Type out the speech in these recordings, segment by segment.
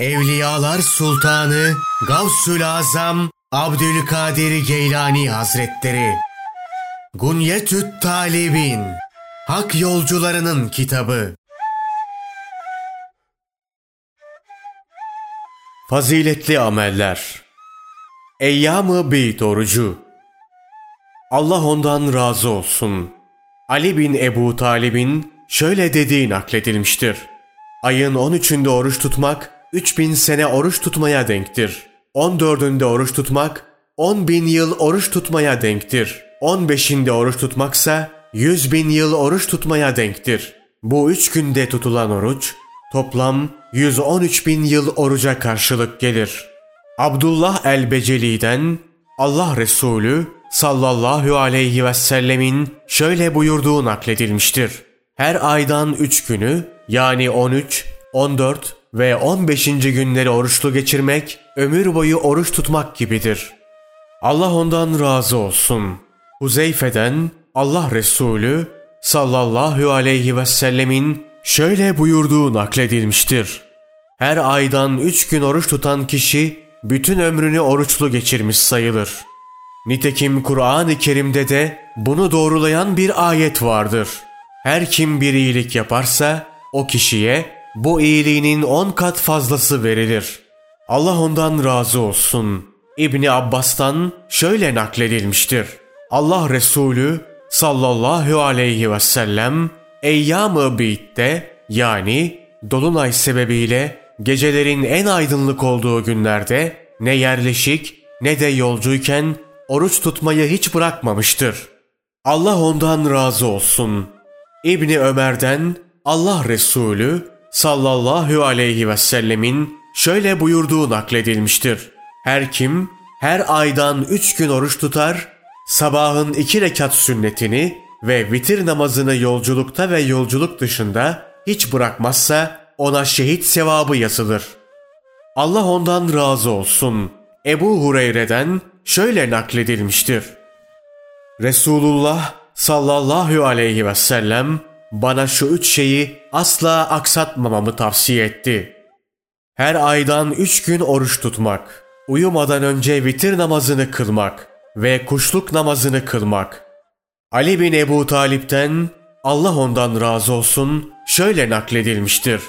Evliyalar Sultanı Gavsül Azam Abdülkadir Geylani Hazretleri Gunyetüt Talibin Hak Yolcularının Kitabı Faziletli Ameller Eyyam-ı Beyt Orucu Allah ondan razı olsun. Ali bin Ebu Talib'in şöyle dediği nakledilmiştir. Ayın 13'ünde oruç tutmak 3000 sene oruç tutmaya denktir. 14'ünde oruç tutmak 10 bin yıl oruç tutmaya denktir. 15'inde oruç tutmaksa 100 bin yıl oruç tutmaya denktir. Bu üç günde tutulan oruç toplam 113 bin yıl oruca karşılık gelir. Abdullah el-Beceli'den Allah Resulü sallallahu aleyhi ve sellemin şöyle buyurduğu nakledilmiştir. Her aydan üç günü yani 13, 14 ve 15. günleri oruçlu geçirmek ömür boyu oruç tutmak gibidir. Allah ondan razı olsun. Huzeyfe'den Allah Resulü sallallahu aleyhi ve sellemin şöyle buyurduğu nakledilmiştir. Her aydan üç gün oruç tutan kişi bütün ömrünü oruçlu geçirmiş sayılır. Nitekim Kur'an-ı Kerim'de de bunu doğrulayan bir ayet vardır. Her kim bir iyilik yaparsa o kişiye bu iyiliğinin on kat fazlası verilir. Allah ondan razı olsun. İbni Abbas'tan şöyle nakledilmiştir. Allah Resulü sallallahu aleyhi ve sellem Eyyam-ı Bid'de yani Dolunay sebebiyle gecelerin en aydınlık olduğu günlerde ne yerleşik ne de yolcuyken oruç tutmayı hiç bırakmamıştır. Allah ondan razı olsun. İbni Ömer'den Allah Resulü sallallahu aleyhi ve sellemin şöyle buyurduğu nakledilmiştir. Her kim her aydan üç gün oruç tutar, sabahın iki rekat sünnetini ve vitir namazını yolculukta ve yolculuk dışında hiç bırakmazsa ona şehit sevabı yazılır. Allah ondan razı olsun. Ebu Hureyre'den şöyle nakledilmiştir. Resulullah sallallahu aleyhi ve sellem bana şu üç şeyi asla aksatmamamı tavsiye etti. Her aydan üç gün oruç tutmak, uyumadan önce vitir namazını kılmak ve kuşluk namazını kılmak. Ali bin Ebu Talip'ten Allah ondan razı olsun şöyle nakledilmiştir.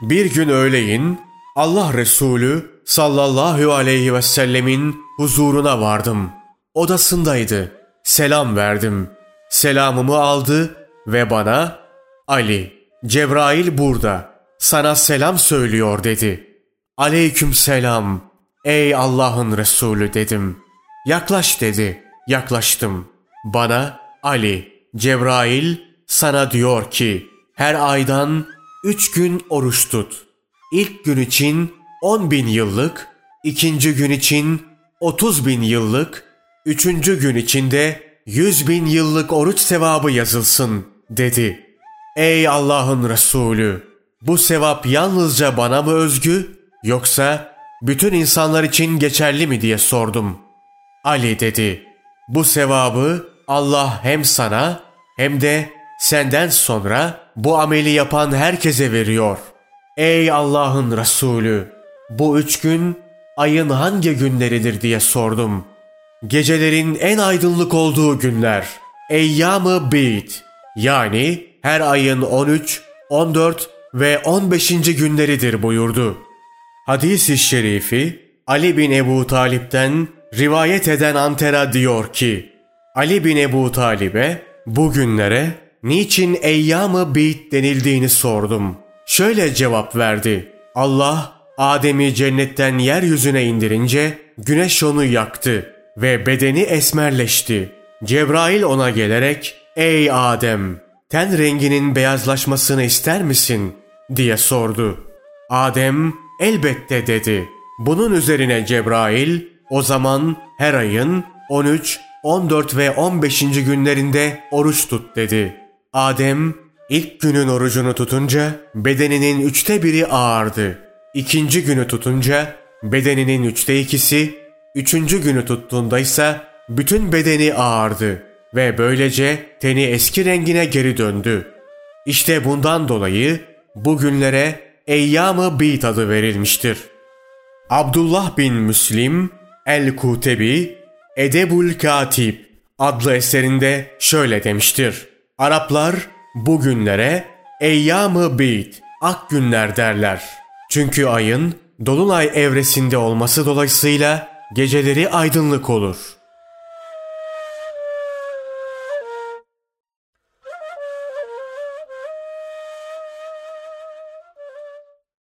Bir gün öğleyin Allah Resulü sallallahu aleyhi ve sellemin huzuruna vardım. Odasındaydı. Selam verdim. Selamımı aldı ve bana Ali, Cebrail burada. Sana selam söylüyor dedi. Aleyküm selam. Ey Allah'ın Resulü dedim. Yaklaş dedi. Yaklaştım. Bana Ali, Cebrail sana diyor ki her aydan üç gün oruç tut. İlk gün için on bin yıllık, ikinci gün için otuz bin yıllık, üçüncü gün içinde yüz bin yıllık oruç sevabı yazılsın dedi. Ey Allah'ın Resulü! Bu sevap yalnızca bana mı özgü yoksa bütün insanlar için geçerli mi diye sordum. Ali dedi. Bu sevabı Allah hem sana hem de senden sonra bu ameli yapan herkese veriyor. Ey Allah'ın Resulü! Bu üç gün ayın hangi günleridir diye sordum. Gecelerin en aydınlık olduğu günler. Eyyam-ı Bid yani her ayın 13, 14 ve 15. günleridir buyurdu. Hadis-i şerifi Ali bin Ebu Talip'ten rivayet eden Antera diyor ki Ali bin Ebu Talib'e bu günlere niçin Eyyam-ı Bid denildiğini sordum. Şöyle cevap verdi. Allah Adem'i cennetten yeryüzüne indirince güneş onu yaktı ve bedeni esmerleşti. Cebrail ona gelerek ''Ey Adem, ten renginin beyazlaşmasını ister misin?'' diye sordu. Adem elbette dedi. Bunun üzerine Cebrail o zaman her ayın 13, 14 ve 15. günlerinde oruç tut dedi. Adem ilk günün orucunu tutunca bedeninin üçte biri ağardı. İkinci günü tutunca bedeninin üçte ikisi, üçüncü günü tuttuğunda ise bütün bedeni ağardı ve böylece teni eski rengine geri döndü. İşte bundan dolayı bugünlere Eyyam-ı Bid adı verilmiştir. Abdullah bin Müslim El-Kutebi Edebul Katib adlı eserinde şöyle demiştir. Araplar bu günlere Eyyam-ı Bid, ak günler derler. Çünkü ayın dolunay evresinde olması dolayısıyla geceleri aydınlık olur.